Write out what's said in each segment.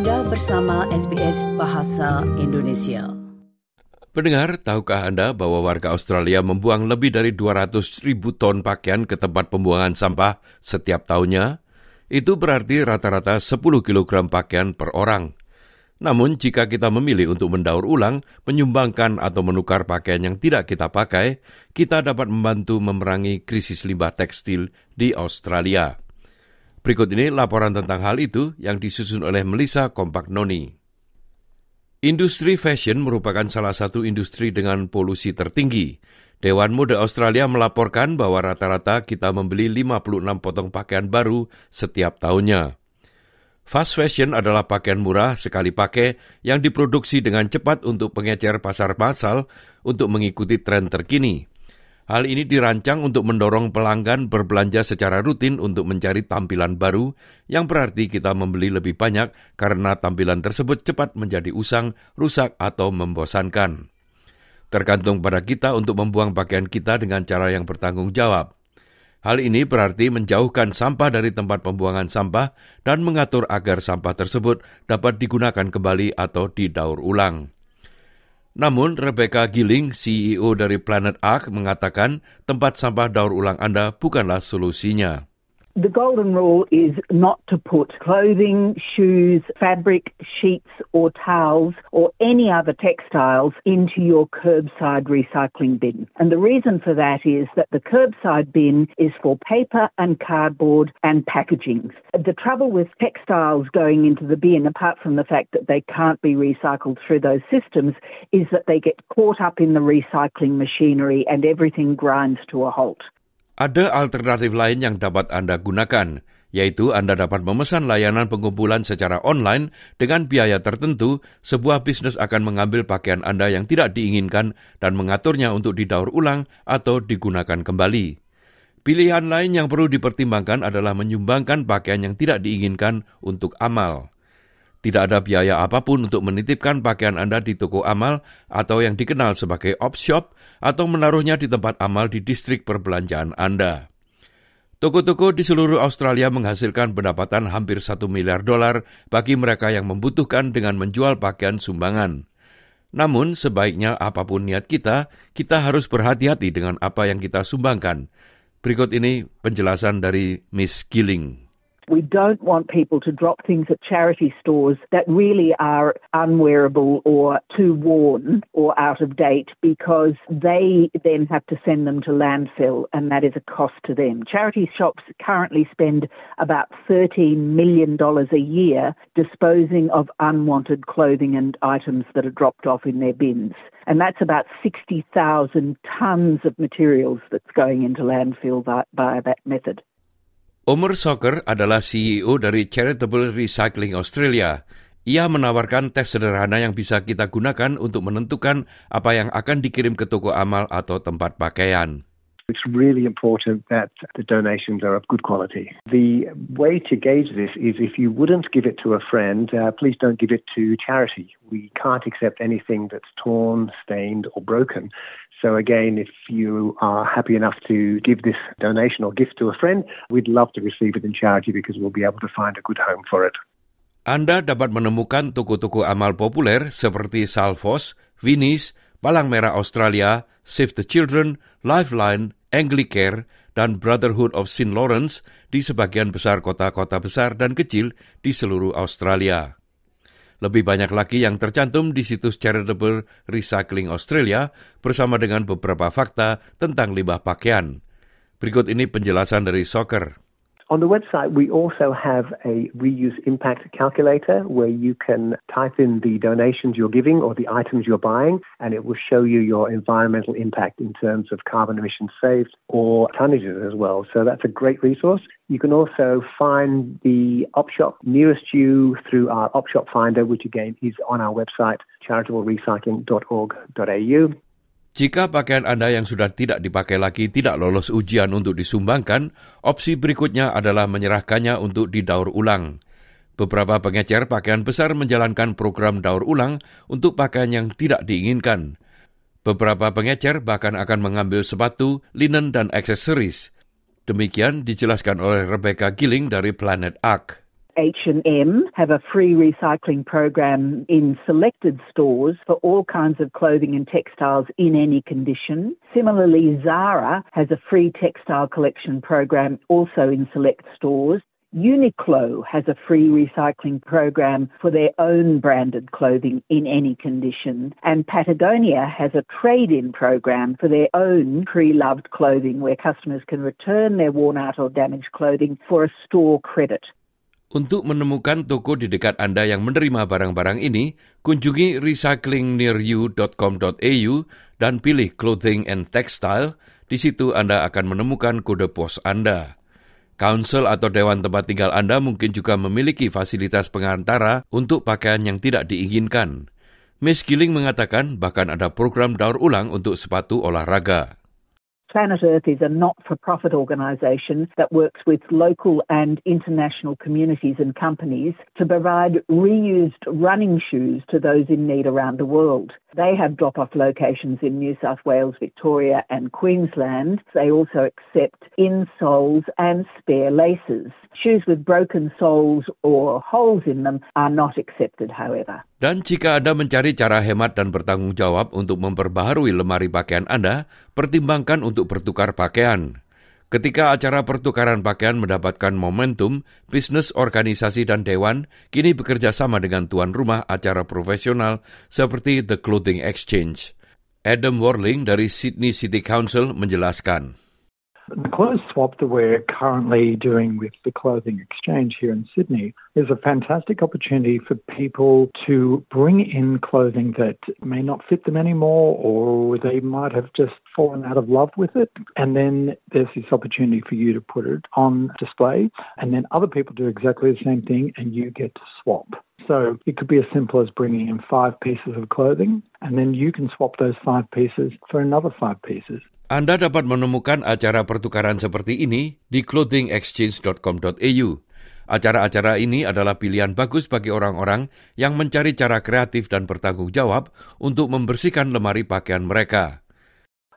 Anda bersama SBS Bahasa Indonesia. Pendengar, tahukah Anda bahwa warga Australia membuang lebih dari 200 ribu ton pakaian ke tempat pembuangan sampah setiap tahunnya? Itu berarti rata-rata 10 kg pakaian per orang. Namun, jika kita memilih untuk mendaur ulang, menyumbangkan atau menukar pakaian yang tidak kita pakai, kita dapat membantu memerangi krisis limbah tekstil di Australia. Berikut ini laporan tentang hal itu yang disusun oleh Melissa Noni. Industri fashion merupakan salah satu industri dengan polusi tertinggi. Dewan Mode Australia melaporkan bahwa rata-rata kita membeli 56 potong pakaian baru setiap tahunnya. Fast fashion adalah pakaian murah sekali pakai yang diproduksi dengan cepat untuk pengecer pasar massal untuk mengikuti tren terkini. Hal ini dirancang untuk mendorong pelanggan berbelanja secara rutin untuk mencari tampilan baru, yang berarti kita membeli lebih banyak karena tampilan tersebut cepat menjadi usang, rusak, atau membosankan. Tergantung pada kita untuk membuang pakaian kita dengan cara yang bertanggung jawab. Hal ini berarti menjauhkan sampah dari tempat pembuangan sampah dan mengatur agar sampah tersebut dapat digunakan kembali atau didaur ulang. Namun, Rebecca Gilling, CEO dari Planet Ark, mengatakan tempat sampah daur ulang Anda bukanlah solusinya. The golden rule is not to put clothing, shoes, fabric, sheets, or towels, or any other textiles into your curbside recycling bin. And the reason for that is that the curbside bin is for paper and cardboard and packaging. The trouble with textiles going into the bin, apart from the fact that they can't be recycled through those systems, is that they get caught up in the recycling machinery and everything grinds to a halt. Ada alternatif lain yang dapat Anda gunakan, yaitu Anda dapat memesan layanan pengumpulan secara online dengan biaya tertentu, sebuah bisnis akan mengambil pakaian Anda yang tidak diinginkan dan mengaturnya untuk didaur ulang atau digunakan kembali. Pilihan lain yang perlu dipertimbangkan adalah menyumbangkan pakaian yang tidak diinginkan untuk amal. Tidak ada biaya apa pun untuk menitipkan pakaian Anda di toko amal atau yang dikenal sebagai op shop atau menaruhnya di tempat amal di distrik perbelanjaan Anda. Toko-toko di seluruh Australia menghasilkan pendapatan hampir satu miliar dolar bagi mereka yang membutuhkan dengan menjual pakaian sumbangan. Namun, sebaiknya apa pun niat kita, kita harus berhati-hati dengan apa yang kita sumbangkan. Berikut ini penjelasan dari Miss Killing. We don't want people to drop things at charity stores that really are unwearable or too worn or out of date because they then have to send them to landfill and that is a cost to them. Charity shops currently spend about $13 million a year disposing of unwanted clothing and items that are dropped off in their bins. And that's about 60,000 tonnes of materials that's going into landfill by, by that method. Omer Soccer adalah CEO dari Charitable Recycling Australia. Ia menawarkan tes sederhana yang bisa kita gunakan untuk menentukan apa yang akan dikirim ke toko amal atau tempat pakaian. It's really important that the donations are of good quality. The way to gauge this is if you wouldn't give it to a friend, uh, please don't give it to charity. We can't accept anything that's torn, stained, or broken. So again, if you are happy enough to give this donation or gift to a friend, we'd love to receive it in charity because we'll be able to find a good home for it. Anda dapat menemukan toko-toko amal populer seperti Salvos, Vinis, Palang Merah Australia, Save the Children, Lifeline, Anglicare, dan Brotherhood of St. Lawrence di sebagian besar kota-kota besar dan kecil di seluruh Australia. Lebih banyak lagi yang tercantum di situs Charitable Recycling Australia bersama dengan beberapa fakta tentang limbah pakaian. Berikut ini penjelasan dari Soccer. On the website, we also have a reuse impact calculator where you can type in the donations you're giving or the items you're buying, and it will show you your environmental impact in terms of carbon emissions saved or tonnages as well. So that's a great resource. You can also find the op shop nearest you through our op shop finder, which again is on our website, charitablerecycling.org.au. Jika pakaian Anda yang sudah tidak dipakai lagi tidak lolos ujian untuk disumbangkan, opsi berikutnya adalah menyerahkannya untuk didaur ulang. Beberapa pengecer pakaian besar menjalankan program daur ulang untuk pakaian yang tidak diinginkan. Beberapa pengecer bahkan akan mengambil sepatu, linen, dan aksesoris. Demikian dijelaskan oleh Rebecca Gilling dari Planet Ark. H&M have a free recycling program in selected stores for all kinds of clothing and textiles in any condition. Similarly, Zara has a free textile collection program also in select stores. Uniqlo has a free recycling program for their own branded clothing in any condition. And Patagonia has a trade in program for their own pre loved clothing where customers can return their worn out or damaged clothing for a store credit. Untuk menemukan toko di dekat Anda yang menerima barang-barang ini, kunjungi recyclingnearyou.com.au dan pilih Clothing and Textile. Di situ Anda akan menemukan kode pos Anda. Council atau Dewan Tempat Tinggal Anda mungkin juga memiliki fasilitas pengantara untuk pakaian yang tidak diinginkan. Miss Gilling mengatakan bahkan ada program daur ulang untuk sepatu olahraga. Planet Earth is a not for profit organisation that works with local and international communities and companies to provide reused running shoes to those in need around the world. They have drop off locations in New South Wales, Victoria, and Queensland. They also accept insoles and spare laces. Shoes with broken soles or holes in them are not accepted, however. Dan jika Anda mencari cara hemat dan bertanggung jawab untuk memperbaharui lemari pakaian Anda, pertimbangkan untuk bertukar pakaian. Ketika acara pertukaran pakaian mendapatkan momentum, bisnis, organisasi, dan dewan kini bekerja sama dengan tuan rumah acara profesional seperti The Clothing Exchange. Adam Warling dari Sydney City Council menjelaskan. The clothes swap that we're currently doing with the clothing exchange here in Sydney is a fantastic opportunity for people to bring in clothing that may not fit them anymore or they might have just fallen out of love with it. And then there's this opportunity for you to put it on display and then other people do exactly the same thing and you get to swap. So it could be as simple as bringing in five pieces of clothing and then you can swap those five pieces for another five pieces. Anda dapat menemukan acara pertukaran seperti ini di clothingexchange.com.au. Acara-acara ini adalah pilihan bagus bagi orang-orang yang mencari cara kreatif dan bertanggung jawab untuk membersihkan lemari pakaian mereka.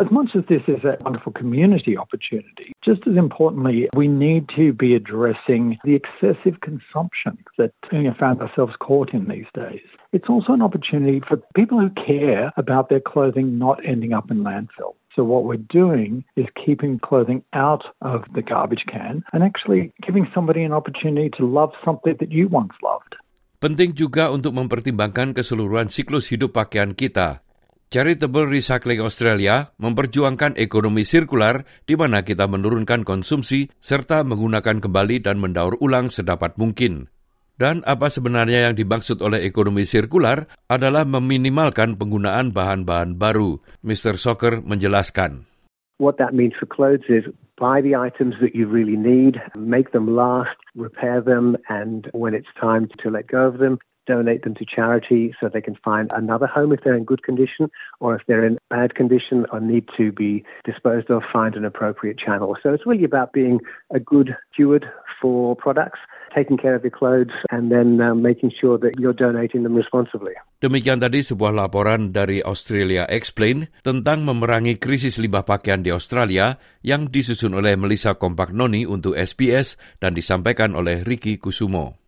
As much as this is a wonderful community opportunity, just as importantly, we need to be addressing the excessive consumption that we found ourselves caught in these days. It's also an opportunity for people who care about their clothing not ending up in landfill. So what we're doing is keeping clothing out of the garbage can and actually giving somebody an opportunity to love something that you once loved. Penting juga untuk mempertimbangkan keseluruhan siklus hidup pakaian kita. Charitable Recycling Australia memperjuangkan ekonomi sirkular di mana kita menurunkan konsumsi serta menggunakan kembali dan mendaur ulang sedapat mungkin. Dan apa sebenarnya yang dimaksud oleh ekonomi sirkular adalah meminimalkan penggunaan bahan-bahan baru. Mr. Soccer menjelaskan. What that means for clothes is buy the items that you really need, make them last, repair them, and when it's time to let go of them, donate them to charity so they can find another home if they're in good condition, or if they're in bad condition or need to be disposed of, find an appropriate channel. So it's really about being a good steward for products taking care of your clothes and then uh, making sure that you're donating them responsibly. Demikian tadi sebuah laporan dari Australia Explain tentang memerangi krisis limbah pakaian di Australia yang disusun oleh Melissa Noni untuk SBS dan disampaikan oleh Ricky Kusumo.